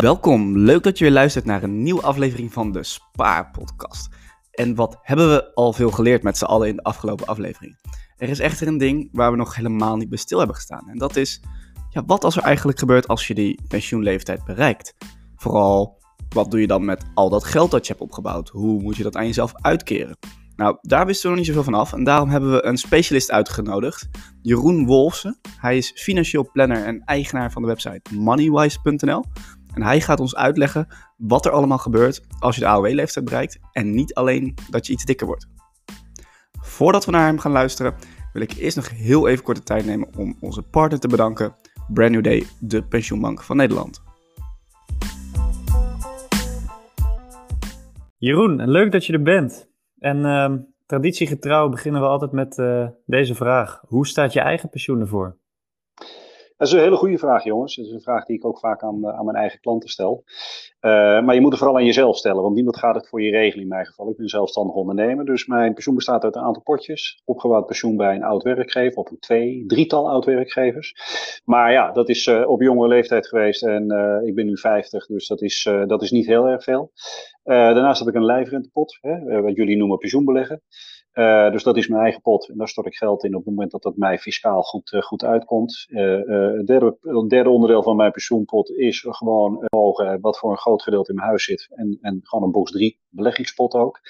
Welkom, leuk dat je weer luistert naar een nieuwe aflevering van de Spaarpodcast. En wat hebben we al veel geleerd met z'n allen in de afgelopen aflevering? Er is echter een ding waar we nog helemaal niet bij stil hebben gestaan. En dat is, ja, wat als er eigenlijk gebeurt als je die pensioenleeftijd bereikt? Vooral, wat doe je dan met al dat geld dat je hebt opgebouwd? Hoe moet je dat aan jezelf uitkeren? Nou, daar wisten we nog niet zoveel van af en daarom hebben we een specialist uitgenodigd, Jeroen Wolfsen. Hij is financieel planner en eigenaar van de website moneywise.nl. En hij gaat ons uitleggen wat er allemaal gebeurt als je de AOW-leeftijd bereikt en niet alleen dat je iets dikker wordt. Voordat we naar hem gaan luisteren, wil ik eerst nog heel even korte tijd nemen om onze partner te bedanken, Brand New Day, de pensioenbank van Nederland. Jeroen, leuk dat je er bent. En uh, traditiegetrouw beginnen we altijd met uh, deze vraag. Hoe staat je eigen pensioen ervoor? Dat is een hele goede vraag, jongens. Dat is een vraag die ik ook vaak aan, aan mijn eigen klanten stel. Uh, maar je moet het vooral aan jezelf stellen, want niemand gaat het voor je regelen in mijn geval. Ik ben zelfstandig ondernemer, dus mijn pensioen bestaat uit een aantal potjes. Opgebouwd pensioen bij een oud werkgever, of een twee, drietal oud werkgevers. Maar ja, dat is uh, op jonge leeftijd geweest en ik ben nu 50, dus dat is, dat is niet heel erg veel. daarnaast heb ik een lijfrentepot, hè, wat jullie noemen pensioenbeleggen. Uh, dus dat is mijn eigen pot en daar stort ik geld in op het moment dat dat mij fiscaal goed, uh, goed uitkomt. Uh, het, derde, derde onderdeel van mijn pensioenpot is gewoon wat voor een groot gedeelte in mijn huis zit. En, en gewoon een box 3 beleggingspot ook.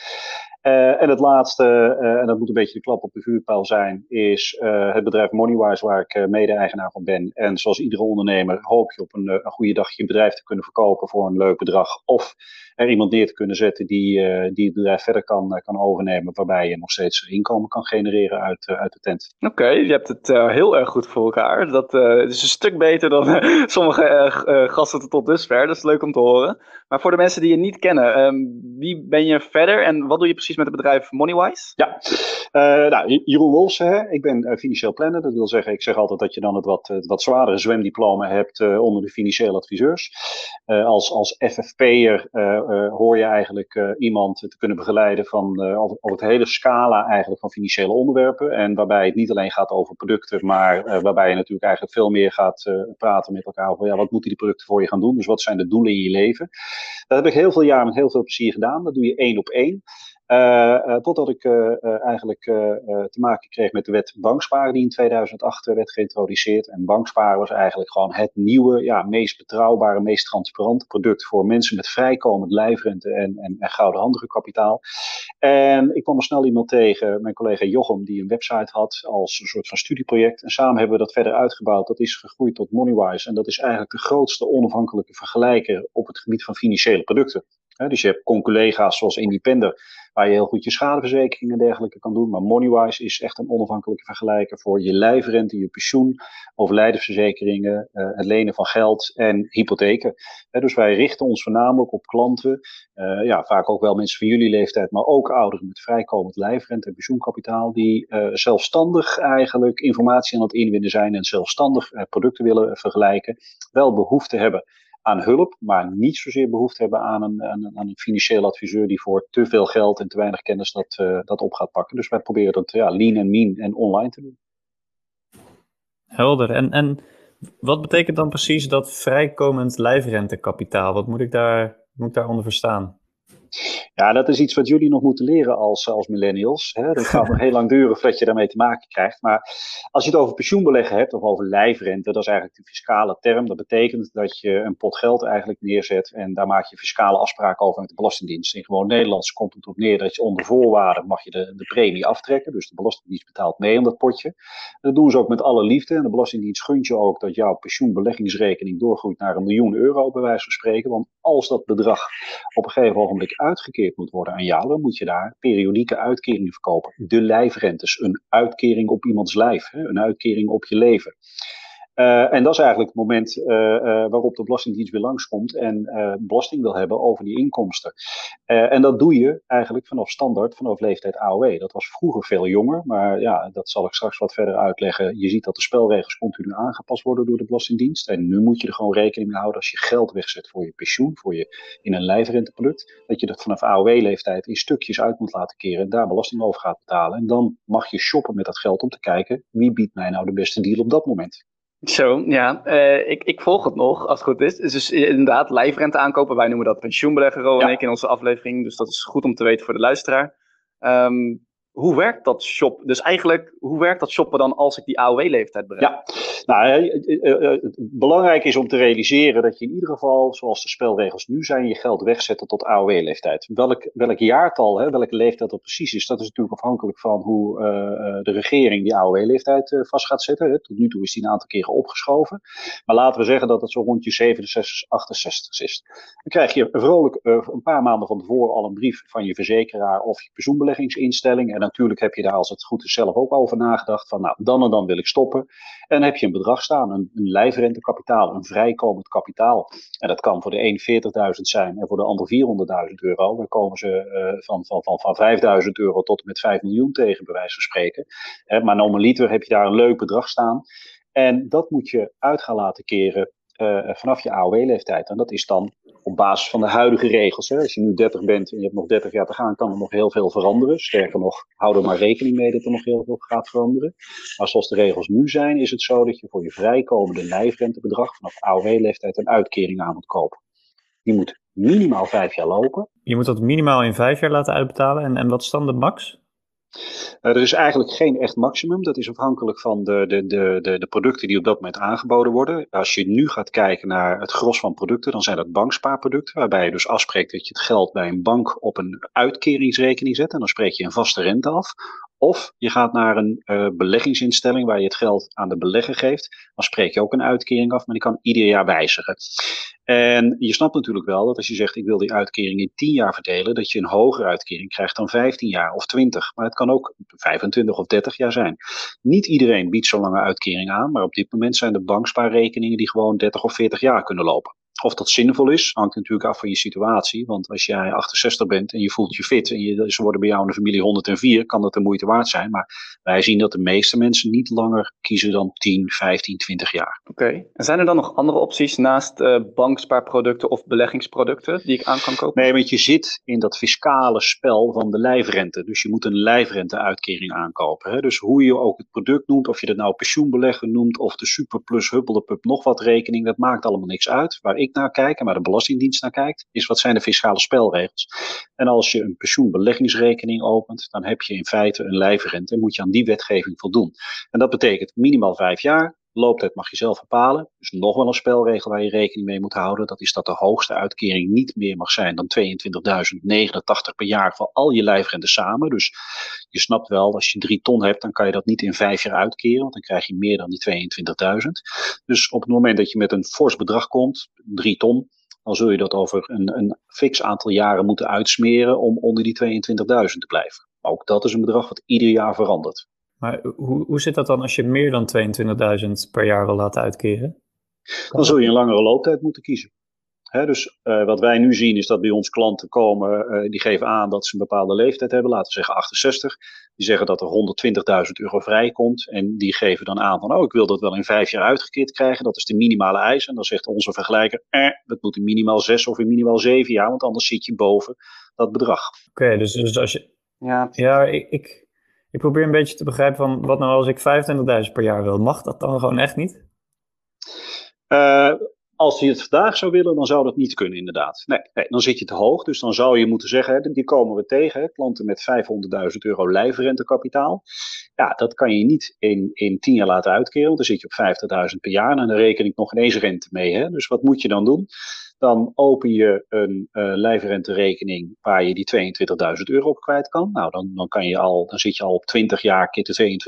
En het laatste, en dat moet een beetje de klap op de vuurpijl zijn, is het bedrijf Moneywise, waar ik mede-eigenaar van ben. En zoals iedere ondernemer hoop je op een, een goede dag je bedrijf te kunnen verkopen voor een leuk bedrag. Of er iemand neer te kunnen zetten die, die het bedrijf verder kan, kan overnemen, waarbij je nog steeds inkomen kan genereren uit, uit de tent. Oké, okay, je hebt het heel erg goed voor elkaar. Dat is een stuk beter dan sommige gasten tot dusver. Dat is leuk om te horen. Maar voor de mensen die je niet kennen, um, wie ben je verder en wat doe je precies met het bedrijf Moneywise? Ja, uh, nou, Jeroen Wolfsen, ik ben financieel planner. Dat wil zeggen, ik zeg altijd dat je dan het wat, het wat zwaardere zwemdiploma hebt uh, onder de financiële adviseurs. als, als FFP'er hoor je eigenlijk iemand te kunnen begeleiden van over, over het hele scala eigenlijk van financiële onderwerpen. En waarbij het niet alleen gaat over producten, maar waarbij je natuurlijk eigenlijk veel meer gaat praten met elkaar over ja, wat moeten die producten voor je gaan doen. Dus wat zijn de doelen in je leven? Dat heb ik heel veel jaar met heel veel plezier gedaan. Dat doe je één op één. Uh, uh, totdat ik uh, eigenlijk te maken kreeg met de wet banksparen die in 2008 werd geïntroduceerd. En banksparen was eigenlijk gewoon het nieuwe, ja, meest betrouwbare, meest transparante product voor mensen met vrijkomend lijfrente en, en, en gouden handdrukkapitaal. En ik kwam er snel iemand tegen, mijn collega Jochem, die een website had als een soort van studieproject. En samen hebben we dat verder uitgebouwd. Dat is gegroeid tot Moneywise. En dat is eigenlijk de grootste onafhankelijke vergelijker op het gebied van financiële producten. dus je hebt collega's zoals Independer, waar je heel goed je schadeverzekeringen en dergelijke kan doen. Maar Moneywise is echt een onafhankelijke vergelijker voor je lijfrente, je pensioen, overlijdensverzekeringen, uh, het lenen van geld en hypotheken. dus wij richten ons voornamelijk op klanten, uh, ja, vaak ook wel mensen van jullie leeftijd, maar ook ouderen met vrijkomend lijfrente en pensioenkapitaal, die uh, zelfstandig eigenlijk informatie aan het inwinnen zijn en zelfstandig producten willen vergelijken, wel behoefte hebben aan hulp, maar niet zozeer behoefte hebben aan een, aan, aan een financieel adviseur die voor te veel geld en te weinig kennis dat, uh, dat op gaat pakken. Dus wij proberen dat ja, lean en mean en online te doen. Helder. En, en wat betekent dan precies dat vrijkomend lijfrentekapitaal? Wat moet ik daar, moet ik daaronder verstaan? Ja, dat is iets wat jullie nog moeten leren als, als millennials. Hè. Dat gaat nog heel lang duren voordat je daarmee te maken krijgt. Maar als je het over pensioenbeleggen hebt of over lijfrente, dat is eigenlijk de fiscale term. Dat betekent dat je een pot geld eigenlijk neerzet en daar maak je fiscale afspraken over met de Belastingdienst. In gewoon Nederlands komt het op neer dat je onder voorwaarden mag je de, de premie aftrekken. Dus de Belastingdienst betaalt mee om dat potje. dat doen ze ook met alle liefde. En de Belastingdienst gunt je ook dat jouw pensioenbeleggingsrekening doorgroeit naar een miljoen euro, bij wijze van spreken. Want als dat bedrag op een gegeven ogenblik uitgekeerd moet worden aan jou, dan moet je daar periodieke uitkeringen verkopen. De lijfrentes, een uitkering op iemands lijf, hè, een uitkering op je leven. Uh, en dat is eigenlijk het moment uh, uh, waarop de Belastingdienst weer langskomt en belasting wil hebben over die inkomsten. en dat doe je eigenlijk vanaf standaard, vanaf leeftijd AOW. Dat was vroeger veel jonger, maar ja, dat zal ik straks wat verder uitleggen. Je ziet dat de spelregels continu aangepast worden door de Belastingdienst. En nu moet je er gewoon rekening mee houden als je geld wegzet voor je pensioen, voor je in een lijfrenteproduct, dat je dat vanaf AOW-leeftijd in stukjes uit moet laten keren en daar belasting over gaat betalen. En dan mag je shoppen met dat geld om te kijken wie biedt mij nou de beste deal op dat moment. Zo, ja. Uh, ik, ik volg het nog, als het goed is. Dus inderdaad, lijfrente aankopen. Wij noemen dat pensioenbeleggen, Ro en ik, in onze aflevering. Dus dat is goed om te weten voor de luisteraar. Um, hoe werkt dat shop? Dus eigenlijk, hoe werkt dat shoppen dan als ik die AOW-leeftijd bereik? Ja, nou, het belangrijk is om te realiseren dat je in ieder geval, zoals de spelregels nu zijn, je geld wegzetten tot AOW-leeftijd. Welk, welk jaartal, hè, welke leeftijd dat precies is, dat is natuurlijk afhankelijk van hoe de regering die AOW-leeftijd vast gaat zetten. Hè. Tot nu toe is die een aantal keren opgeschoven. Maar laten we zeggen dat het zo rond je 67, 68 is. Dan krijg je vrolijk een paar maanden van tevoren al een brief van je verzekeraar of je pensioenbeleggingsinstelling natuurlijk heb je daar als het goed is zelf ook over nagedacht van nou dan en dan wil ik stoppen. En heb je een bedrag staan, een, een lijfrentekapitaal, een vrijkomend kapitaal. En dat kan voor de een 40.000 zijn en voor de ander 400.000 euro. Dan komen ze uh, van, van, van, van 5.000 euro tot en met 5 miljoen tegen, bij wijze van spreken. maar normaliter heb je daar een leuk bedrag staan. En dat moet je uit gaan laten keren uh, vanaf je AOW-leeftijd. En dat is dan op basis van de huidige regels. Hè. Als je nu 30 bent en je hebt nog 30 jaar te gaan, kan er nog heel veel veranderen. Sterker nog, hou er maar rekening mee dat er nog heel veel gaat veranderen. Maar zoals de regels nu zijn, is het zo dat je voor je vrijkomende lijfrentebedrag vanaf AOW-leeftijd een uitkering aan moet kopen. Die moet minimaal vijf jaar lopen. Je moet dat minimaal in vijf jaar laten uitbetalen. En, en wat is dan de max? Uh, er is eigenlijk geen echt maximum. Dat is afhankelijk van de, de, de, de, de producten die op dat moment aangeboden worden. Als je nu gaat kijken naar het gros van producten, dan zijn dat bankspaarproducten. Waarbij je dus afspreekt dat je het geld bij een bank op een uitkeringsrekening zet. En dan spreek je een vaste rente af. Of je gaat naar een uh, beleggingsinstelling waar je het geld aan de belegger geeft. Dan spreek je ook een uitkering af, maar die kan ieder jaar wijzigen. En je snapt natuurlijk wel dat als je zegt ik wil die uitkering in 10 jaar verdelen, dat je een hogere uitkering krijgt dan 15 jaar of 20. Maar het kan ook 25 of 30 jaar zijn. Niet iedereen biedt zo'n lange uitkering aan, maar op dit moment zijn er bankspaarrekeningen die gewoon 30 of 40 jaar kunnen lopen. Of dat zinvol is, hangt natuurlijk af van je situatie. Want als jij 68 bent en je voelt je fit en je, ze worden bij jou in de familie 104, kan dat de moeite waard zijn. Maar wij zien dat de meeste mensen niet langer kiezen dan 10, 15, 20 jaar. Oké. En zijn er dan nog andere opties naast uh, bankspaarproducten of beleggingsproducten die ik aan kan kopen? Nee, want je zit in dat fiscale spel van de lijfrente. Dus je moet een lijfrenteuitkering aankopen. Hè? Dus hoe je ook het product noemt, of je dat nou pensioenbeleggen noemt of de superplus huppelepup nog wat rekening, dat maakt allemaal niks uit. Waar ik naar kijk en waar de Belastingdienst naar kijkt, is wat zijn de fiscale spelregels. En als je een pensioenbeleggingsrekening opent, dan heb je in feite een lijfrente en moet je aan die wetgeving voldoen. En dat betekent minimaal vijf jaar, Looptijd mag je zelf bepalen. Dus nog wel een spelregel waar je rekening mee moet houden. Dat is dat de hoogste uitkering niet meer mag zijn dan 22.089 per jaar voor al je lijfrente samen. Dus je snapt wel, als je drie ton hebt, dan kan je dat niet in vijf jaar uitkeren. Want dan krijg je meer dan die 22.000. Dus op het moment dat je met een fors bedrag komt, drie ton, dan zul je dat over een, een fix aantal jaren moeten uitsmeren om onder die 22.000 te blijven. Maar ook dat is een bedrag wat ieder jaar verandert. Maar hoe, hoe zit dat dan als je meer dan 22.000 per jaar wil laten uitkeren? Dan zul je een langere looptijd moeten kiezen. dus uh, wat wij nu zien is dat bij ons klanten komen, uh, die geven aan dat ze een bepaalde leeftijd hebben, laten we zeggen 68. Die zeggen dat er 120.000 euro vrijkomt en die geven dan aan van, oh ik wil dat wel in vijf jaar uitgekeerd krijgen, dat is de minimale eis. En dan zegt onze vergelijker, eh, dat moet in minimaal zes of in minimaal zeven jaar, want anders zit je boven dat bedrag. Oké, dus, dus als je... Ja, ja ik, ik ik probeer een beetje te begrijpen van wat nou als ik 25.000 per jaar wil. Mag dat dan gewoon echt niet? Uh, als je het vandaag zou willen, dan zou dat niet kunnen, inderdaad. Nee, dan zit je te hoog. Dus dan zou je moeten zeggen, die komen we tegen. Klanten met 500.000 euro lijfrentekapitaal. Ja, dat kan je niet in, in 10 jaar laten uitkeren. Dan zit je op 50.000 per jaar. En dan reken ik nog ineens rente mee. Hè. Dus wat moet je dan doen? Dan open je een uh, lijfrenterekening waar je die 22.000 euro op kwijt kan. Nou, dan, dan, kan je al, dan zit je al op 20 jaar keer de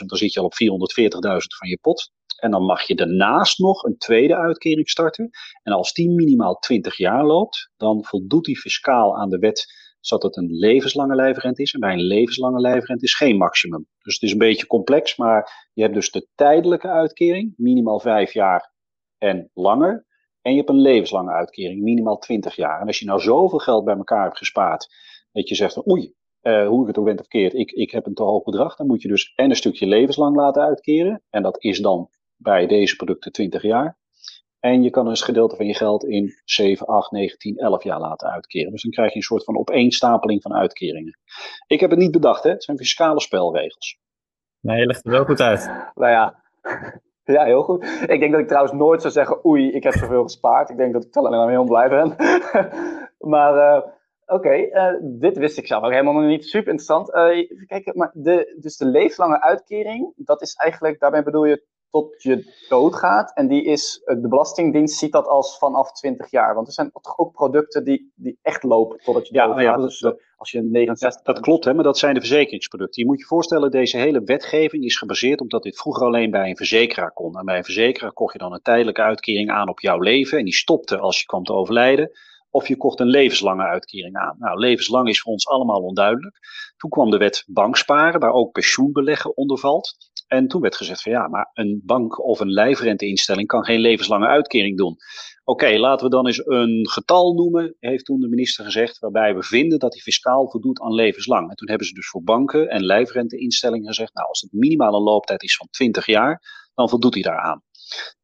22.000. Dan zit je al op 440.000 van je pot. En dan mag je daarnaast nog een tweede uitkering starten. En als die minimaal 20 jaar loopt, dan voldoet die fiscaal aan de wet zodat het een levenslange lijfrente is. En bij een levenslange lijfrente is geen maximum. Dus het is een beetje complex, maar je hebt dus de tijdelijke uitkering, minimaal 5 jaar en langer. En je hebt een levenslange uitkering, minimaal 20 jaar. En als je nou zoveel geld bij elkaar hebt gespaard, dat je zegt, oei, uh, hoe ik het ook bent of verkeerd, ik, ik heb een te hoog bedrag, dan moet je dus en een stukje levenslang laten uitkeren. En dat is dan bij deze producten 20 jaar. En je kan een gedeelte van je geld in 7, 8, 9, 10, 11 jaar laten uitkeren. Dus dan krijg je een soort van opeenstapeling van uitkeringen. Ik heb het niet bedacht, hè? het zijn fiscale spelregels. Nee, je legt het wel goed uit. nou ja, Ja, heel goed. Ik denk dat ik trouwens nooit zou zeggen, oei, ik heb zoveel gespaard. Ik denk dat ik alleen maar heel blij ben. maar uh, oké, uh, dit wist ik zelf ook helemaal nog niet. Super interessant. Uh, even kijken, maar de, dus de levenslange uitkering, dat is eigenlijk, daarmee bedoel je tot je doodgaat. En die is, de Belastingdienst ziet dat als vanaf 20 jaar. Want er zijn toch ook producten die, die echt lopen totdat je ja, doodgaat. Ja, dus dat, als je 69 Dat klopt, hè, maar dat zijn de verzekeringsproducten. Je moet je voorstellen, deze hele wetgeving is gebaseerd op dat dit vroeger alleen bij een verzekeraar kon. En bij een verzekeraar kocht je dan een tijdelijke uitkering aan op jouw leven. En die stopte als je kwam te overlijden. Of je kocht een levenslange uitkering aan. Nou, levenslang is voor ons allemaal onduidelijk. Toen kwam de wet banksparen, waar ook pensioenbeleggen onder valt. En toen werd gezegd van ja, maar een bank of een lijfrenteinstelling kan geen levenslange uitkering doen. Oké, laten we dan eens een getal noemen, heeft toen de minister gezegd, waarbij we vinden dat die fiscaal voldoet aan levenslang. En toen hebben ze dus voor banken en lijfrenteinstellingen gezegd, nou als het minimale looptijd is van 20 jaar, dan voldoet hij daaraan.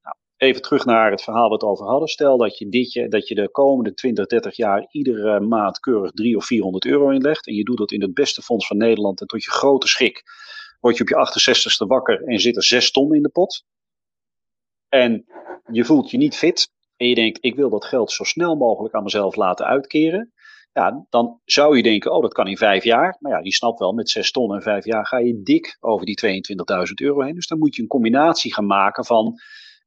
Nou, even terug naar het verhaal wat we over hadden. Stel dat je, dit, dat je de komende 20, 30 jaar iedere maand keurig 300 of 400 euro inlegt. En je doet dat in het beste fonds van Nederland en tot je grote schik word je op je 68ste wakker en zit er 6 ton in de pot. En je voelt je niet fit. En je denkt, ik wil dat geld zo snel mogelijk aan mezelf laten uitkeren. Ja, dan zou je denken, oh dat kan in vijf jaar. Maar ja, die snapt wel, met 6 ton en vijf jaar ga je dik over die 22.000 euro heen. Dus dan moet je een combinatie gaan maken van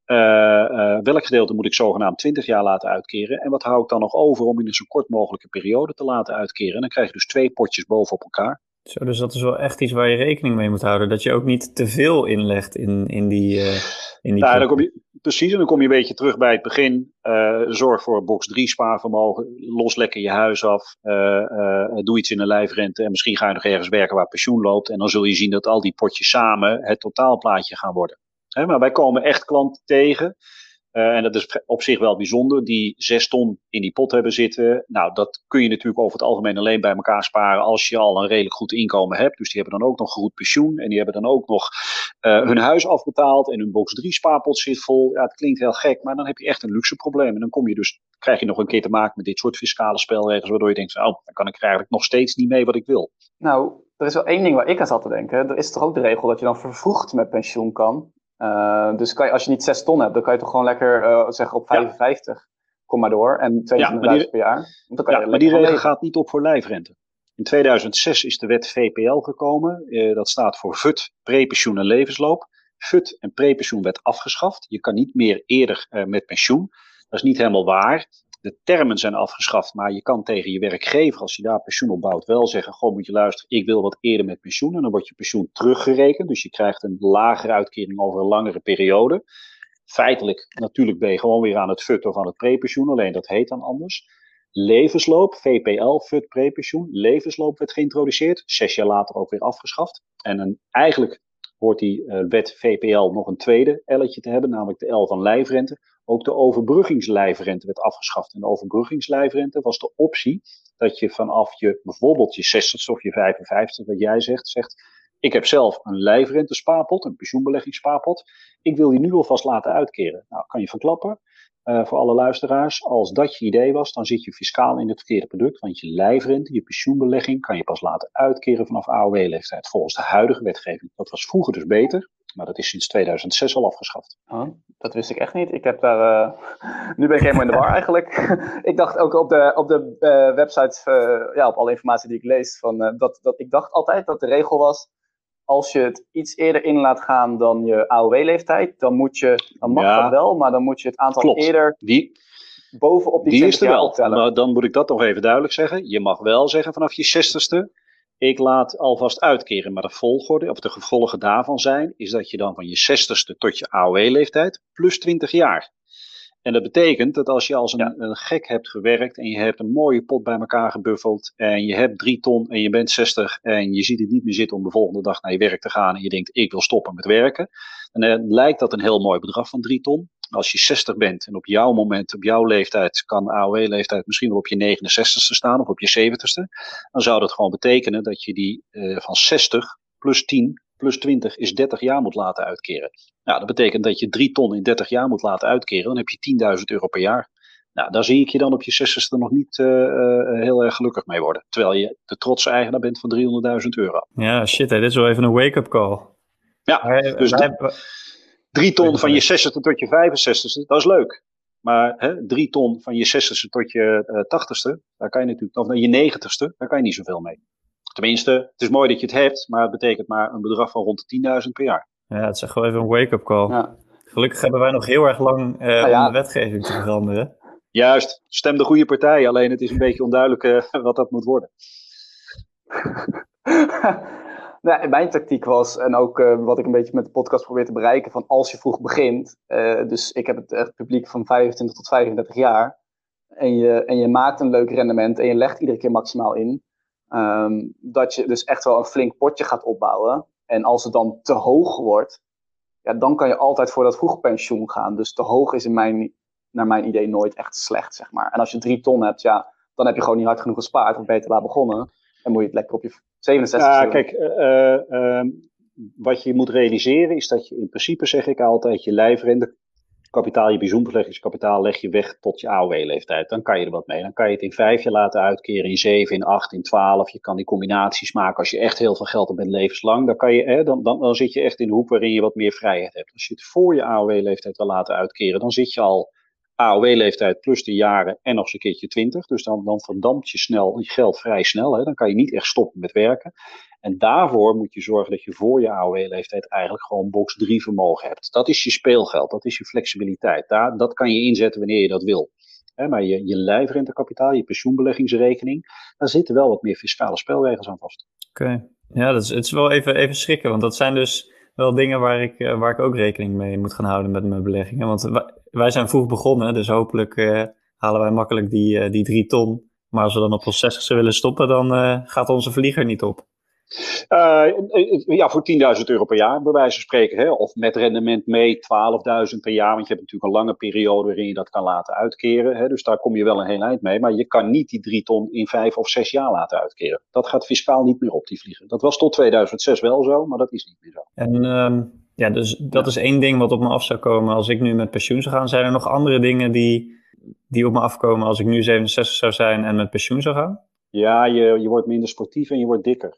uh, uh, welk gedeelte moet ik zogenaamd 20 jaar laten uitkeren en wat hou ik dan nog over om in een zo kort mogelijke periode te laten uitkeren. En dan krijg je dus twee potjes bovenop elkaar. Zo, dus dat is wel echt iets waar je rekening mee moet houden. Dat je ook niet te veel inlegt in, in die. Uh, in die ja, dan kom je, precies, en dan kom je een beetje terug bij het begin. Uh, zorg voor box 3 spaarvermogen. Los lekker je huis af. Uh, doe iets in een lijfrente. En misschien ga je nog ergens werken waar pensioen loopt. En dan zul je zien dat al die potjes samen het totaalplaatje gaan worden. He, maar wij komen echt klanten tegen uh, en dat is op zich wel bijzonder, die zes ton in die pot hebben zitten. Nou, dat kun je natuurlijk over het algemeen alleen bij elkaar sparen als je al een redelijk goed inkomen hebt. Dus die hebben dan ook nog goed pensioen en die hebben dan ook nog uh, hun huis afbetaald en hun box 3 spaarpot zit vol. Ja, het klinkt heel gek, maar dan heb je echt een luxe probleem. En dan kom je dus, krijg je nog een keer te maken met dit soort fiscale spelregels, waardoor je denkt, oh, dan kan ik eigenlijk nog steeds niet mee wat ik wil. Nou, er is wel één ding waar ik aan zat te denken. Er is toch ook de regel dat je dan vervroegd met pensioen kan. Uh, dus kan je, als je niet 6 ton hebt, dan kan je toch gewoon lekker uh, zeggen op 55, ja. kom maar door, en 22.000 ja, per jaar. Dan kan ja, je maar die regel gaat niet op voor lijfrente. In 2006 is de wet VPL gekomen. Uh, dat staat voor VUT, prepensioen en levensloop. VUT en prepensioen werd afgeschaft. Je kan niet meer eerder met pensioen. Dat is niet helemaal waar de termen zijn afgeschaft, maar je kan tegen je werkgever, als je daar pensioen op bouwt, wel zeggen: Goh, moet je luisteren, ik wil wat eerder met pensioen. En dan wordt je pensioen teruggerekend. Dus je krijgt een lagere uitkering over een langere periode. Feitelijk, natuurlijk ben je gewoon weer aan het FUT of aan het prepensioen, alleen dat heet dan anders. Levensloop, VPL, FUT, prepensioen. Levensloop werd geïntroduceerd, zes jaar later ook weer afgeschaft. En eigenlijk hoort die uh, wet VPL nog een tweede L'tje te hebben, namelijk de L van lijfrente. Ook de overbruggingslijfrente werd afgeschaft. En de overbruggingslijfrente was de optie dat je vanaf je bijvoorbeeld je 60 of je 55, wat jij zegt, zegt. Ik heb zelf een lijfrentespaarpot, een pensioenbeleggingsspaarpot. Ik wil die nu alvast laten uitkeren. Nou, kan je verklappen. Uh, voor alle luisteraars, als dat je idee was, dan zit je fiscaal in het verkeerde product. Want je lijfrente, je pensioenbelegging, kan je pas laten uitkeren vanaf AOW-leeftijd. Volgens de huidige wetgeving. Dat was vroeger dus beter. Maar dat is sinds 2006 al afgeschaft. Oh, dat wist ik echt niet. Ik heb daar, uh, nu ben ik helemaal in de war eigenlijk. ik dacht ook op de, op de uh, website, uh, ja, op alle informatie die ik lees, van, dat, dat, ik dacht altijd dat de regel was, als je het iets eerder in laat gaan dan je AOW-leeftijd, dan, moet je, dan mag dat wel, maar dan moet je het aantal Klopt. eerder die, bovenop die, die is er wel. Optellen. Maar dan moet ik dat nog even duidelijk zeggen. Je mag wel zeggen vanaf je 60ste, ik laat alvast uitkeren. Maar de volgorde, of de gevolgen daarvan zijn, is dat je dan van je 60ste tot je AOW-leeftijd plus 20 jaar. En dat betekent dat als je als een, een, gek hebt gewerkt en je hebt een mooie pot bij elkaar gebuffeld en je hebt drie ton en je bent 60 en je ziet het niet meer zitten om de volgende dag naar je werk te gaan en je denkt ik wil stoppen met werken, dan eh, lijkt dat een heel mooi bedrag van drie ton. Als je 60 bent en op jouw moment, op jouw leeftijd, kan AOW-leeftijd misschien wel op je 69ste staan of op je 70ste, dan zou dat gewoon betekenen dat je die uh, van 60 plus 10 plus 20 is 30 jaar moet laten uitkeren. Nou, dat betekent dat je 3 ton in 30 jaar moet laten uitkeren. Dan heb je 10.000 euro per jaar. Nou, daar zie ik je dan op je 60ste nog niet uh, uh, heel erg gelukkig mee worden. Terwijl je de trotse eigenaar bent van 300.000 euro. Ja, shit, hè, dit is wel even een wake-up call. Ja, dus wij, Drie ton van je 60ste tot je 65ste, dat is leuk. Maar hè, drie ton van je 60ste tot je uh, 80ste, daar kan je natuurlijk, of naar je 90ste, daar kan je niet zoveel mee. Tenminste, het is mooi dat je het hebt, maar het betekent maar een bedrag van rond de 10.000 per jaar. Ja, het is echt wel even een wake-up call. Ja. Gelukkig hebben wij nog heel erg lang uh, nou ja. om de wetgeving te veranderen. Juist, stem de goede partij, alleen het is een beetje onduidelijk uh, wat dat moet worden. nou, mijn tactiek was, en ook uh, wat ik een beetje met de podcast probeer te bereiken, van als je vroeg begint, uh, dus ik heb het, het, publiek van 25 tot 35 jaar, en je, en je maakt een leuk rendement en je legt iedere keer maximaal in, um, dat je dus echt wel een flink potje gaat opbouwen. En als het dan te hoog wordt, ja, dan kan je altijd voor dat vroegpensioen gaan. Dus te hoog is in mijn, naar mijn idee nooit echt slecht, zeg maar. En als je drie ton hebt, ja, dan heb je gewoon niet hard genoeg gespaard of beter laat begonnen. En moet je het lekker op je 67 Ja, kijk, uh, uh, wat je moet realiseren is dat je in principe, zeg ik altijd, je lijfrente kapitaal, je bijzonderleggingskapitaal leg je weg tot je AOW-leeftijd. Dan kan je er wat mee. Dan kan je het in vijf jaar laten uitkeren, in zeven, in acht, in twaalf. Je kan die combinaties maken als je echt heel veel geld hebt met levenslang. Dan, kan je, hè, dan, dan, dan zit je echt in de hoek waarin je wat meer vrijheid hebt. Als je het voor je AOW-leeftijd wil laten uitkeren, dan zit je al AOW-leeftijd plus de jaren en nog eens een keertje 20. Dus dan, dan verdampt je snel je geld vrij snel. Hè. Dan kan je niet echt stoppen met werken. En daarvoor moet je zorgen dat je voor je AOW-leeftijd eigenlijk gewoon box 3 vermogen hebt. Dat is je speelgeld, dat is je flexibiliteit. Daar, dat kan je inzetten wanneer je dat wil. maar je, je lijfrentekapitaal, je pensioenbeleggingsrekening, daar zitten wel wat meer fiscale spelregels aan vast. Oké, ja, dat is, het is wel even, even schrikken, want dat zijn dus wel dingen waar ik, eh, waar ik ook rekening mee moet gaan houden met mijn beleggingen. Want wij zijn vroeg begonnen, dus hopelijk uh, halen wij makkelijk die, uh, die drie ton. Maar als we dan op ons 60 willen stoppen, dan gaat onze vlieger niet op. Uh, ja, voor 10.000 euro per jaar, bij wijze van spreken. Hè? Of met rendement mee 12.000 per jaar. Want je hebt natuurlijk een lange periode waarin je dat kan laten uitkeren. Hè? Dus daar kom je wel een heel eind mee. Maar je kan niet die 3 ton in 5 of 6 jaar laten uitkeren. Dat gaat fiscaal niet meer op, die vliegen. Dat was tot 2006 wel zo, maar dat is niet meer zo. En um, ja, dus dat is één ding wat op me af zou komen als ik nu met pensioen zou gaan. Zijn er nog andere dingen die, die op me afkomen als ik nu 67 zou zijn en met pensioen zou gaan? Ja, je, je wordt minder sportief en je wordt dikker.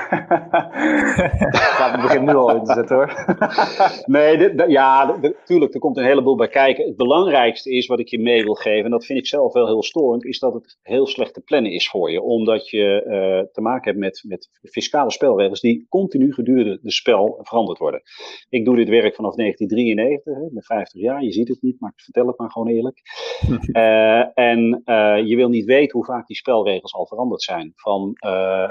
ja, we beginnen nu al in te zetten hoor. nee, ja, natuurlijk, er komt een heleboel bij kijken. Het belangrijkste is wat ik je mee wil geven, en dat vind ik zelf wel heel storend, is dat het heel slecht te plannen is voor je. Omdat je uh, te maken hebt met, met fiscale spelregels die continu gedurende de spel veranderd worden. Ik doe dit werk vanaf 1993, hè, met 50 jaar. Je ziet het niet, maar ik vertel het maar gewoon eerlijk. uh, en uh, je wil niet weten hoe vaak die spelregels al veranderd zijn. Van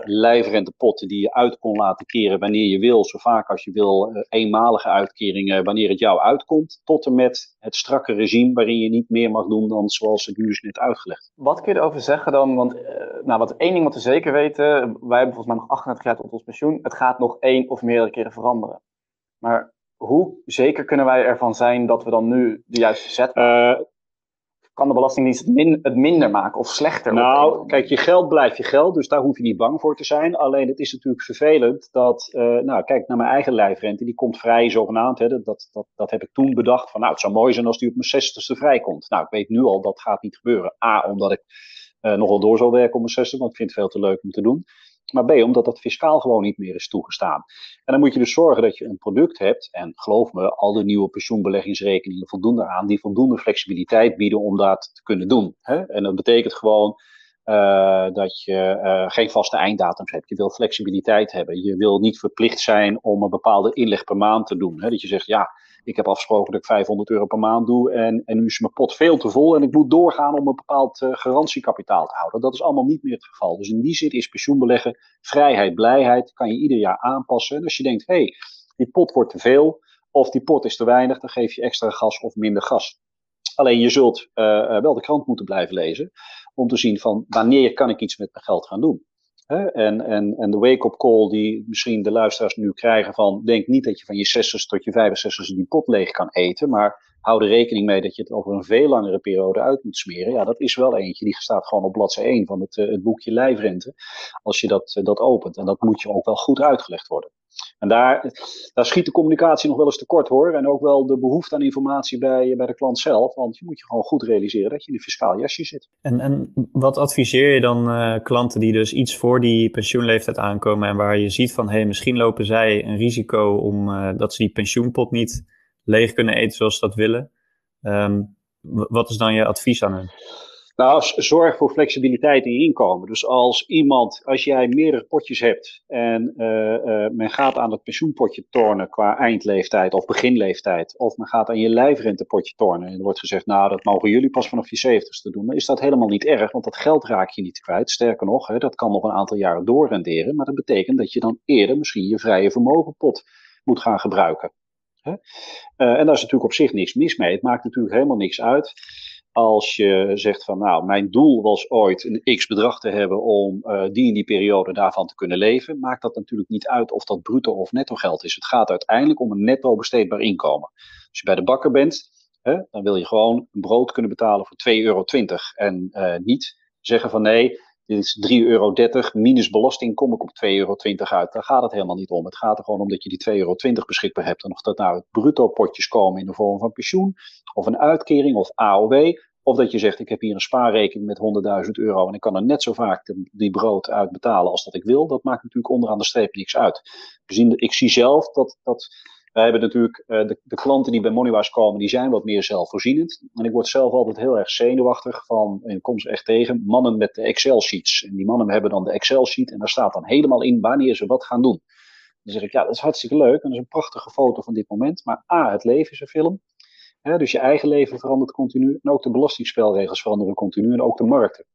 lijfrentepotten die je uit kon laten keren wanneer je wil, zo vaak als je wil, uh, eenmalige uitkeringen wanneer het jou uitkomt, tot en met het strakke regime waarin je niet meer mag doen dan zoals ik nu is net uitgelegd. Wat kun je erover zeggen dan? Want uh, nou, wat één ding wat we zeker weten, wij hebben volgens mij nog 38 jaar tot ons pensioen, het gaat nog één of meerdere keren veranderen. Maar hoe zeker kunnen wij ervan zijn dat we dan nu de juiste zet maken? Uh, kan de Belastingdienst het, min, het minder maken of slechter? Nou, kijk, je geld blijft je geld, dus daar hoef je niet bang voor te zijn. Alleen het is natuurlijk vervelend dat, uh, nou, kijk naar mijn eigen lijfrente, die komt vrij zogenaamd. Hè, dat, dat, dat heb ik toen bedacht van, nou, het zou mooi zijn als die op mijn zestigste vrijkomt. Nou, ik weet nu al dat gaat niet gebeuren. A, omdat ik uh, nog wel door zal werken op mijn zestigste, want ik vind het veel te leuk om te doen. Maar B, omdat dat fiscaal gewoon niet meer is toegestaan. En dan moet je dus zorgen dat je een product hebt, en geloof me, al de nieuwe pensioenbeleggingsrekeningen voldoen daaraan, die voldoende flexibiliteit bieden om dat te kunnen doen. Hè? En dat betekent gewoon uh, dat je uh, geen vaste einddatums hebt. Je wil flexibiliteit hebben. Je wil niet verplicht zijn om een bepaalde inleg per maand te doen. Hè? Dat je zegt, ja, ik heb afgesproken dat ik 500 euro per maand doe en, en nu is mijn pot veel te vol en ik moet doorgaan om een bepaald uh, garantiekapitaal te houden. Dat is allemaal niet meer het geval. Dus in die zin is pensioenbeleggen vrijheid, blijheid, kan je ieder jaar aanpassen. En als je denkt, hé, hey, die pot wordt te veel of die pot is te weinig, dan geef je extra gas of minder gas. Alleen je zult uh, wel de krant moeten blijven lezen om te zien van wanneer kan ik iets met mijn geld gaan doen. En, en, en de wake-up call die misschien de luisteraars nu krijgen van, denk niet dat je van je 60 tot je 65 die pot leeg kan eten, maar hou er rekening mee dat je het over een veel langere periode uit moet smeren. Ja, dat is wel eentje, die staat gewoon op bladzij 1 van het, het boekje Lijfrente, als je dat, dat opent. En dat moet je ook wel goed uitgelegd worden. En daar, daar schiet de communicatie nog wel eens tekort hoor. En ook wel de behoefte aan informatie bij, bij de klant zelf. Want je moet je gewoon goed realiseren dat je in een fiscaal jasje zit. En, en wat adviseer je dan uh, klanten die dus iets voor die pensioenleeftijd aankomen. En waar je ziet van hé, hey, misschien lopen zij een risico om uh, dat ze die pensioenpot niet leeg kunnen eten zoals ze dat willen. Ehm, wat is dan je advies aan hen? Nou, zorg voor flexibiliteit in je inkomen. Dus als iemand, als jij meerdere potjes hebt en uh, uh, men gaat aan het pensioenpotje tornen qua eindleeftijd of beginleeftijd, of men gaat aan je lijfrentepotje tornen en er wordt gezegd, nou, dat mogen jullie pas vanaf je zeventigste doen, dan is dat helemaal niet erg, want dat geld raak je niet kwijt. Sterker nog, hè, dat kan nog een aantal jaren doorrenderen, maar dat betekent dat je dan eerder misschien je vrije vermogenpot moet gaan gebruiken. Hè? Uh, en daar is natuurlijk op zich niks mis mee. Het maakt natuurlijk helemaal niks uit als je zegt van nou, mijn doel was ooit een x bedrag te hebben om uh, die in die periode daarvan te kunnen leven, maakt dat natuurlijk niet uit of dat bruto of netto geld is. Het gaat uiteindelijk om een netto besteedbaar inkomen. Als je bij de bakker bent, hè, dan wil je gewoon een brood kunnen betalen voor 2,20 euro en uh, niet zeggen van nee, is 3,30 euro minus belasting kom ik op 2,20 euro uit. Daar gaat het helemaal niet om. Het gaat er gewoon om dat je die 2,20 euro beschikbaar hebt. En of dat nou bruto potjes komen in de vorm van pensioen, of een uitkering, of AOW. Of dat je zegt, ik heb hier een spaarrekening met 100.000 euro en ik kan er net zo vaak die brood uitbetalen als dat ik wil. Dat maakt natuurlijk onderaan de streep niks uit. Ik zie zelf dat, dat wij hebben natuurlijk uh, de, de, klanten die bij Moneywise komen, die zijn wat meer zelfvoorzienend. En ik word zelf altijd heel erg zenuwachtig van, en ik kom ze echt tegen, mannen met de Excel-sheets. En die mannen hebben dan de Excel-sheet en daar staat dan helemaal in wanneer ze wat gaan doen. Dan zeg ik, ja, dat is hartstikke leuk en dat is een prachtige foto van dit moment. Maar A, het leven is een film. Dus je eigen leven verandert continu. En ook de belastingspelregels veranderen continu. En ook de markten.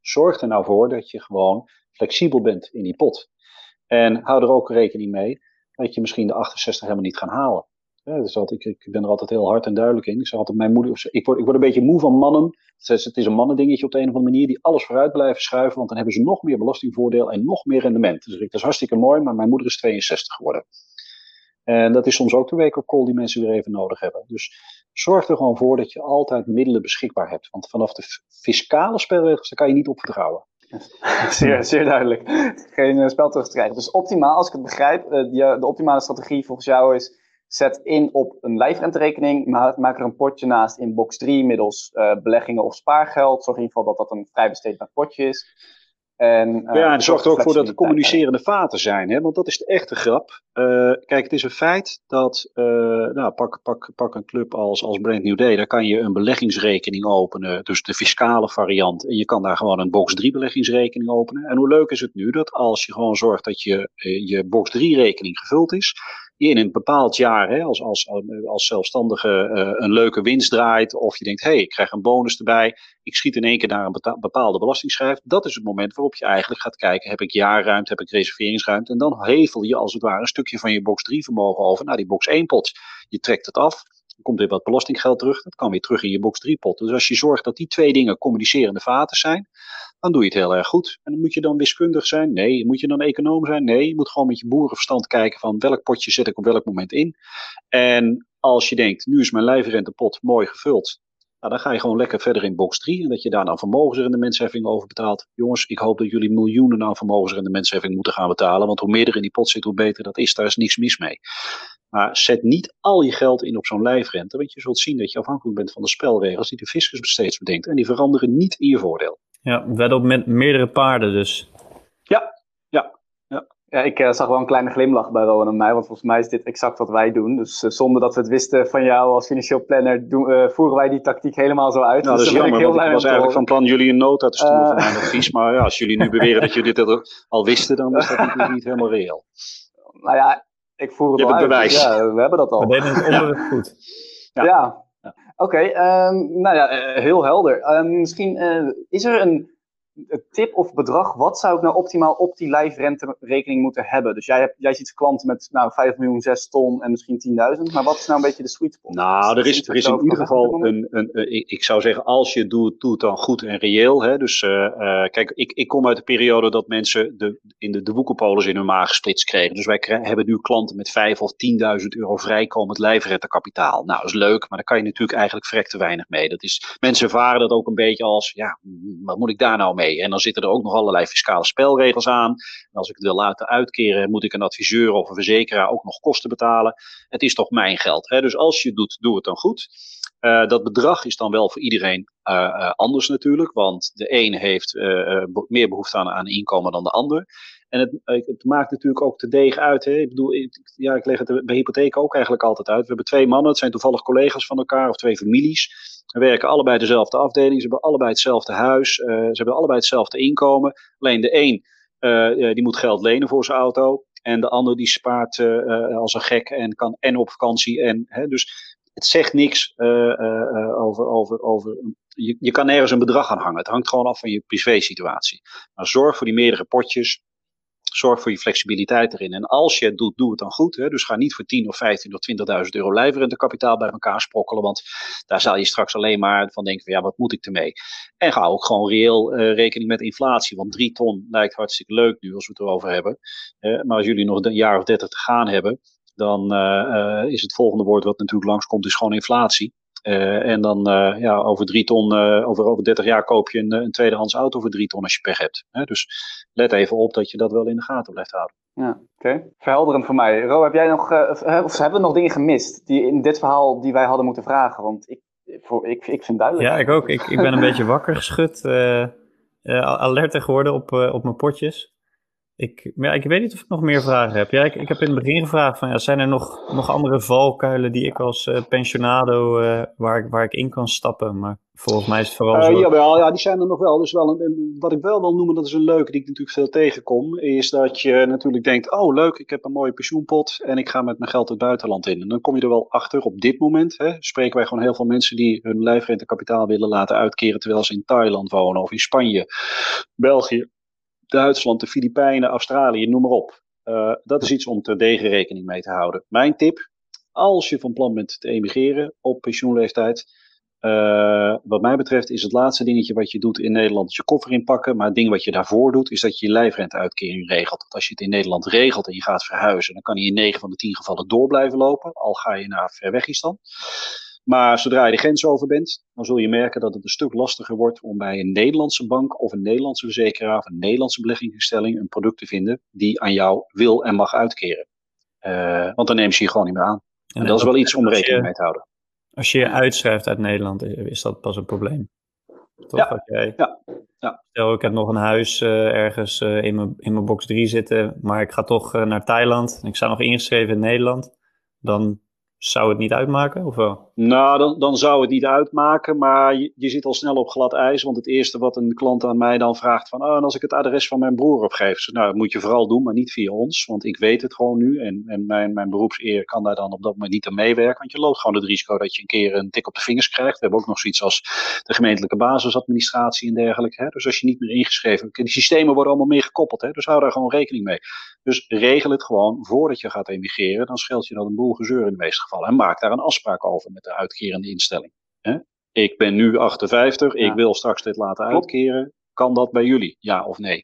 Zorg er nou voor dat je gewoon flexibel bent in die pot. En hou er ook rekening mee dat je misschien de 68 helemaal niet gaat halen. Dus ik, ik ben er altijd heel hard en duidelijk in. Ik zeg altijd, mijn moeder, ik word, ik word een beetje moe van mannen. Het is een mannendingetje op de een of andere manier, die alles vooruit blijven schuiven, want dan hebben ze nog meer belastingvoordeel en nog meer rendement. Dus dat is hartstikke mooi, maar mijn moeder is 62 geworden. En dat is soms ook de wake-up call die mensen weer even nodig hebben. Dus zorg er gewoon voor dat je altijd middelen beschikbaar hebt. Want vanaf de fiscale spelregels, daar kan je niet op vertrouwen. Zeer, zeer duidelijk. Geen uh, spel terug te krijgen. Dus optimaal, als ik het begrijp, uh, de, de optimale strategie volgens jou is zet in op een lijfrenterekening, maar maak er een potje naast in box 3 middels beleggingen of spaargeld. Zorg in ieder geval dat dat een vrij besteedbaar potje is. En, uh, ja, en zorg er ook voor dat er communicerende vaten zijn, hè? want dat is de echte grap. Uh, kijk, het is een feit dat, uh, nou, pak, pak, pak een club als, als Brand New Day, daar kan je een beleggingsrekening openen, dus de fiscale variant. En je kan daar gewoon een box 3 beleggingsrekening openen. En hoe leuk is het nu dat als je gewoon zorgt dat je, je box 3 rekening gevuld is, in een bepaald jaar hè, als, als, als zelfstandige uh, een leuke winst draait, of je denkt, hé, hey, ik krijg een bonus erbij, ik schiet in één keer naar een bepaalde belastingschijf, dat is het moment waarop je eigenlijk gaat kijken, heb ik jaarruimte, heb ik reserveringsruimte, en dan hevel je als het ware een stukje van je box 3 vermogen over naar die box 1 pot. Je trekt het af, komt weer wat belastinggeld terug, dat kan weer terug in je box 3 pot. Dus als je zorgt dat die twee dingen communicerende vaten zijn, dan doe je het heel erg goed. En moet je dan wiskundig zijn? Nee. Moet je dan econoom zijn? Nee. Je moet gewoon met je boerenverstand kijken van welk potje zet ik op welk moment in. En als je denkt, nu is mijn lijfrentepot mooi gevuld. Nou, dan ga je gewoon lekker verder in box 3 en dat je daar dan vermogensrendementsheffing over betaalt. Jongens, ik hoop dat jullie miljoenen aan vermogensrendementsheffing moeten gaan betalen, want hoe meer er in die pot zit, hoe beter dat is. Daar is niks mis mee. Maar zet niet al je geld in op zo'n lijfrente, want je zult zien dat je afhankelijk bent van de spelregels die de fiscus steeds bedenkt. En die veranderen niet in je voordeel. Ja, wedden op meerdere paarden dus. Ja, ik uh, zag wel een kleine glimlach bij Rowan en mij, want volgens mij is dit exact wat wij doen. Dus uh, zonder dat we het wisten van jou als financieel planner, doen, uh, voeren wij die tactiek helemaal zo uit. Nou, dus dat is jammer, ik, want ik was eigenlijk van plan jullie een nota te sturen van mijn advies. Maar ja, als jullie nu beweren dat jullie dit al wisten, dan is dat natuurlijk niet helemaal reëel. Nou ja, ik voer het Je hebt het bewijs. Dus ja, we hebben dat al. We deden het onbewust goed. Ja, ja. ja. oké. Okay, um, nou ja, heel helder. Um, misschien is er een tip of bedrag, wat zou ik nou optimaal op die lijfrenterekening moeten hebben? Dus jij, hebt, jij ziet klanten met nou, 5 miljoen, 6 ton en misschien 10.000, maar wat is nou een beetje de sweet spot? Nou, er is, er is in ieder geval een, een, een, ik zou zeggen, als je doet, doe het dan goed en reëel. Hè? Dus uh, uh, kijk, ik, ik kom uit de periode dat mensen de, in de, de woekerpolis in hun maag gesplitst kregen. Dus wij hebben nu klanten met 5 of 10.000 euro vrijkomend lijfrentekapitaal. Nou, dat is leuk, maar daar kan je natuurlijk eigenlijk vrek te weinig mee. Dat is, mensen ervaren dat ook een beetje als, ja, wat moet ik daar nou mee? En dan zitten er ook nog allerlei fiscale spelregels aan. En als ik het wil laten uitkeren, moet ik een adviseur of een verzekeraar ook nog kosten betalen. Het is toch mijn geld. Hè? Dus als je het doet, doe het dan goed. Uh, dat bedrag is dan wel voor iedereen uh, uh, anders natuurlijk, want de een heeft meer behoefte aan, aan inkomen dan de ander. En het, het maakt natuurlijk ook te deeg uit. Hè? Ik bedoel, ik, ja, ik leg het bij hypotheek ook eigenlijk altijd uit. We hebben twee mannen, het zijn toevallig collega's van elkaar of twee families. Ze werken allebei dezelfde afdeling, ze hebben allebei hetzelfde huis, uh, ze hebben allebei hetzelfde inkomen. Alleen de een uh, die moet geld lenen voor zijn auto. En de ander die spaart als een gek en kan en op vakantie. En, hè, dus het zegt niks over, over, over je, je kan nergens een bedrag aan hangen. Het hangt gewoon af van je privé-situatie. Maar zorg voor die meerdere potjes. Zorg voor je flexibiliteit erin. En als je het doet, doe het dan goed. Hè? Dus ga niet voor 10 of 15 of 20.000 euro lijfrente kapitaal bij elkaar sprokkelen. Want daar zal je straks alleen maar van denken: van, ja, wat moet ik ermee? En ga ook gewoon reëel uh, rekening met inflatie. Want 3 ton lijkt hartstikke leuk nu als we het erover hebben. Maar als jullie nog een jaar of 30 te gaan hebben, dan uh, is het volgende woord wat natuurlijk langskomt, is gewoon inflatie. Uh, en dan uh, ja, over drie ton, uh, over, over 30 jaar koop je een, een tweedehands auto voor drie ton als je pech hebt. Hè? Dus let even op dat je dat wel in de gaten blijft houden. Ja, oké. Okay. Verhelderend voor mij. Ro, heb jij nog, of hebben we nog dingen gemist die in dit verhaal die wij hadden moeten vragen? Want ik, voor, ik, ik vind duidelijk. Ja, ik ook. Ik, ik ben een beetje wakker geschud. alerter geworden op, op mijn potjes. Ik, ja, ik weet niet of ik nog meer vragen heb. Ja, ik, ik heb in het begin gevraagd van, ja, zijn er nog, nog andere valkuilen die ik als uh, pensionado, uh, waar, ik, waar ik in kan stappen? Maar volgens mij is het vooral uh, zo... Jawel, ja, die zijn er nog wel. Dus wel een, wat ik wel wil noemen, dat is een leuke die ik natuurlijk veel tegenkom, is dat je natuurlijk denkt, oh leuk, ik heb een mooie pensioenpot en ik ga met mijn geld het buitenland in. En dan kom je er wel achter, op dit moment hè, spreken wij gewoon heel veel mensen die hun lijfrentekapitaal willen laten uitkeren terwijl ze in Thailand wonen of in Spanje, België Duitsland, de Filipijnen, Australië, noem maar op. Uh, dat is iets om ter degen rekening mee te houden. Mijn tip, als je van plan bent te emigreren op pensioenleeftijd, uh, wat mij betreft is het laatste dingetje wat je doet in Nederland je koffer inpakken. Maar het ding wat je daarvoor doet, is dat je je lijfrenteuitkering regelt. Want als je het in Nederland regelt en je gaat verhuizen, dan kan hij in 9 van de 10 gevallen door blijven lopen. Al ga je naar Verwegistan. Maar zodra je de grens over bent, dan zul je merken dat het een stuk lastiger wordt om bij een Nederlandse bank of een Nederlandse verzekeraar of een Nederlandse beleggingsinstelling een product te vinden die aan jou wil en mag uitkeren. Uh, want dan neem ze je gewoon niet meer aan. En, en dat is wel iets om rekening mee te houden. Als je je uitschrijft uit Nederland, is dat pas een probleem. Toch? Ja, jij, ja, ja. Stel, ik heb nog een huis uh, ergens uh, in, mijn, in mijn box 3 zitten, maar ik ga toch naar Thailand en ik sta nog ingeschreven in Nederland. Dan zou het niet uitmaken, of wel? Nou, dan, dan zou het niet uitmaken, maar je, je zit al snel op glad ijs. Want het eerste wat een klant aan mij dan vraagt van... Oh, als ik het adres van mijn broer opgeef? Nou, dat moet je vooral doen, maar niet via ons. Want ik weet het gewoon nu. En, en mijn, mijn beroepseer kan daar dan op dat moment niet aan meewerken. Want je loopt gewoon het risico dat je een keer een tik op de vingers krijgt. We hebben ook nog zoiets als de gemeentelijke basisadministratie en dergelijke. Hè? Dus als je niet meer ingeschreven... Die systemen worden allemaal meer gekoppeld. Hè? Dus hou daar gewoon rekening mee. Dus regel het gewoon voordat je gaat emigreren. Dan scheelt je dan een boel gezeur in de meeste gevallen. En maak daar een afspraak over met de uitkerende instelling. Hè? Ik ben nu 58, ik wil straks dit laten uitkeren. Kan dat bij jullie, ja of nee?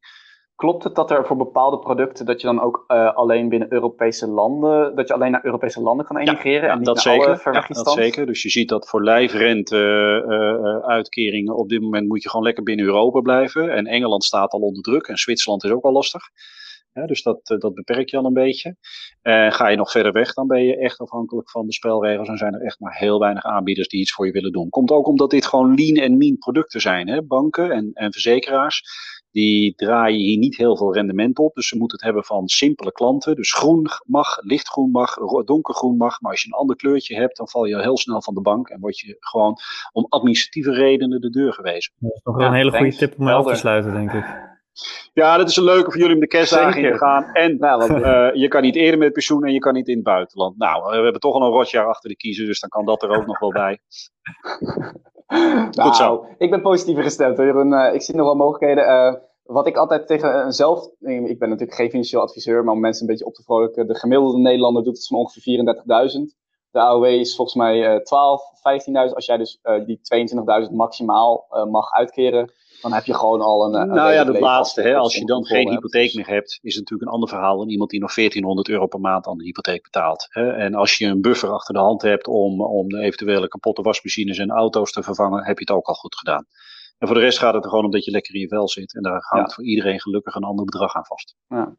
Klopt het dat er voor bepaalde producten dat je dan ook uh, alleen binnen Europese landen, dat je alleen naar Europese landen kan emigreren ja, ja, en niet dat naar zeker. alle ja, dat zeker. Dus je ziet dat voor lijfrente uh, uitkeringen op dit moment moet je gewoon lekker binnen Europa blijven. En Engeland staat al onder druk en Zwitserland is ook al lastig. Ja, dus dat, dat beperk je al een beetje. En ga je nog verder weg, dan ben je echt afhankelijk van de spelregels. En zijn er echt maar heel weinig aanbieders die iets voor je willen doen. Komt ook omdat dit gewoon lean en mean producten zijn. Hè? Banken en, en verzekeraars, die draaien hier niet heel veel rendement op. Dus ze moeten het hebben van simpele klanten. Dus groen mag, lichtgroen mag, donkergroen mag. Maar als je een ander kleurtje hebt, dan val je heel snel van de bank. En word je gewoon om administratieve redenen de deur gewezen. Dat is nog wel een hele goede tip om mee af te sluiten, denk ik. Ja, dat is een leuke voor jullie om de kerstdagen in te gaan. En nou, uh, je kan niet eerder met pensioen en je kan niet in het buitenland. Nou, we hebben toch al een rotjaar achter de kiezer, dus dan kan dat er ook nog wel bij. Goed nou, zo. Ik ben positiever gestemd hoor, Jeroen. Uh, ik zie nog wel mogelijkheden. Uh, wat ik altijd tegen zelf, ik ben natuurlijk geen financieel adviseur, maar om mensen een beetje op te vrolijken. De gemiddelde Nederlander doet het van ongeveer 34.000. De AOW is volgens mij 12, 15.000. Als jij dus die 22.000 maximaal mag uitkeren, dan heb je gewoon al een. een nou ja, dat laatste. Hè, als je dan geen hypotheek meer hebt, is het natuurlijk een ander verhaal dan iemand die nog 1400 euro per maand aan de hypotheek betaalt. Hè. En als je een buffer achter de hand hebt om, om de eventuele kapotte wasmachines en auto's te vervangen, heb je het ook al goed gedaan. En voor de rest gaat het er gewoon om dat je lekker in je vel zit. En daar hangt ja. voor iedereen gelukkig een ander bedrag aan vast. Ja. Oké,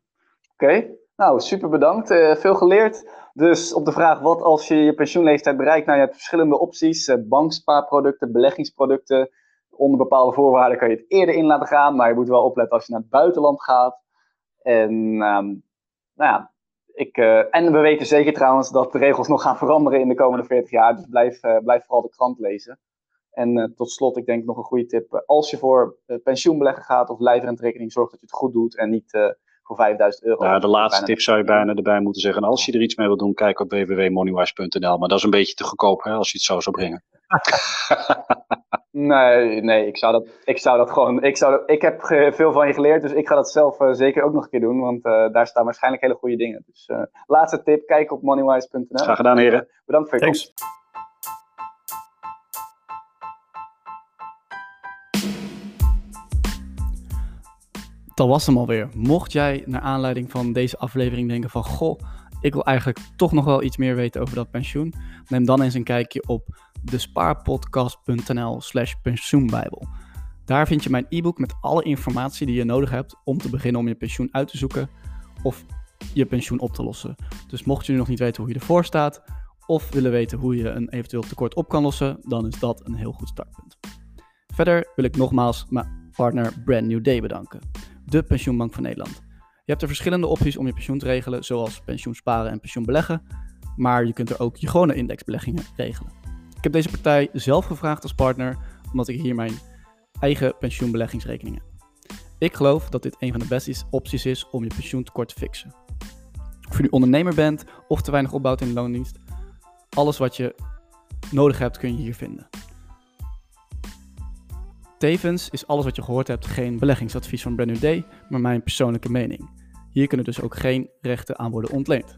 okay. nou super bedankt. Uh, veel geleerd. Dus op de vraag wat als je je pensioenleeftijd bereikt, nou je hebt verschillende opties. Uh, bankspaarproducten, beleggingsproducten onder bepaalde voorwaarden kan je het eerder in laten gaan, maar je moet wel opletten als je naar het buitenland gaat. En, ehm, nou ja, ik, uh, en we weten zeker trouwens dat de regels nog gaan veranderen in de komende 40 jaar. Dus blijf, uh, blijf vooral de krant lezen. En uh, tot slot, ik denk nog een goede tip. Als je voor pensioenbeleggen gaat of lijfrenterekening, zorg dat je het goed doet en niet voor 5000 euro. Nou, de laatste tip zou je bijna erbij moeten zeggen. Als je er iets mee wilt doen, kijk op www.moneywise.nl. Maar dat is een beetje te goedkoop hè, als je het zo zou brengen. nee, nee, ik zou dat, ik zou dat gewoon. Ik, zou ik heb veel van je geleerd, dus ik ga dat zelf uh, zeker ook nog een keer doen. Want uh, daar staan waarschijnlijk hele goede dingen. Dus uh, laatste tip, kijk op moneywise.nl. Graag gedaan, heren. Bedankt voor je komst. Dat was hem alweer. Mocht jij naar aanleiding van deze aflevering denken van... Goh, ik wil eigenlijk toch nog wel iets meer weten over dat pensioen. Neem dan eens een kijkje op despaarpodcast.nl slash pensioenbijbel. Daar vind je mijn e-book met alle informatie die je nodig hebt om te beginnen om je pensioen uit te zoeken of je pensioen op te lossen. Dus mocht je nu nog niet weten hoe je ervoor staat of willen weten hoe je een eventueel tekort op kan lossen, dan is dat een heel goed startpunt. Verder wil ik nogmaals mijn partner Brand New Day bedanken, de pensioenbank van Nederland. Je hebt er verschillende opties om je pensioen te regelen, zoals pensioen sparen en pensioen beleggen, maar je kunt er ook je gewone indexbeleggingen regelen. Ik heb deze partij zelf gevraagd als partner, omdat ik hier mijn eigen pensioenbeleggingsrekening heb. Ik geloof dat dit een van de beste opties is om je pensioentekort te fixen. Of je nu ondernemer bent of te weinig opbouwt in de loondienst, alles wat je nodig hebt kun je hier vinden. Tevens is alles wat je gehoord hebt geen beleggingsadvies van Brand New Day, maar mijn persoonlijke mening. Hier kunnen dus ook geen rechten aan worden ontleend.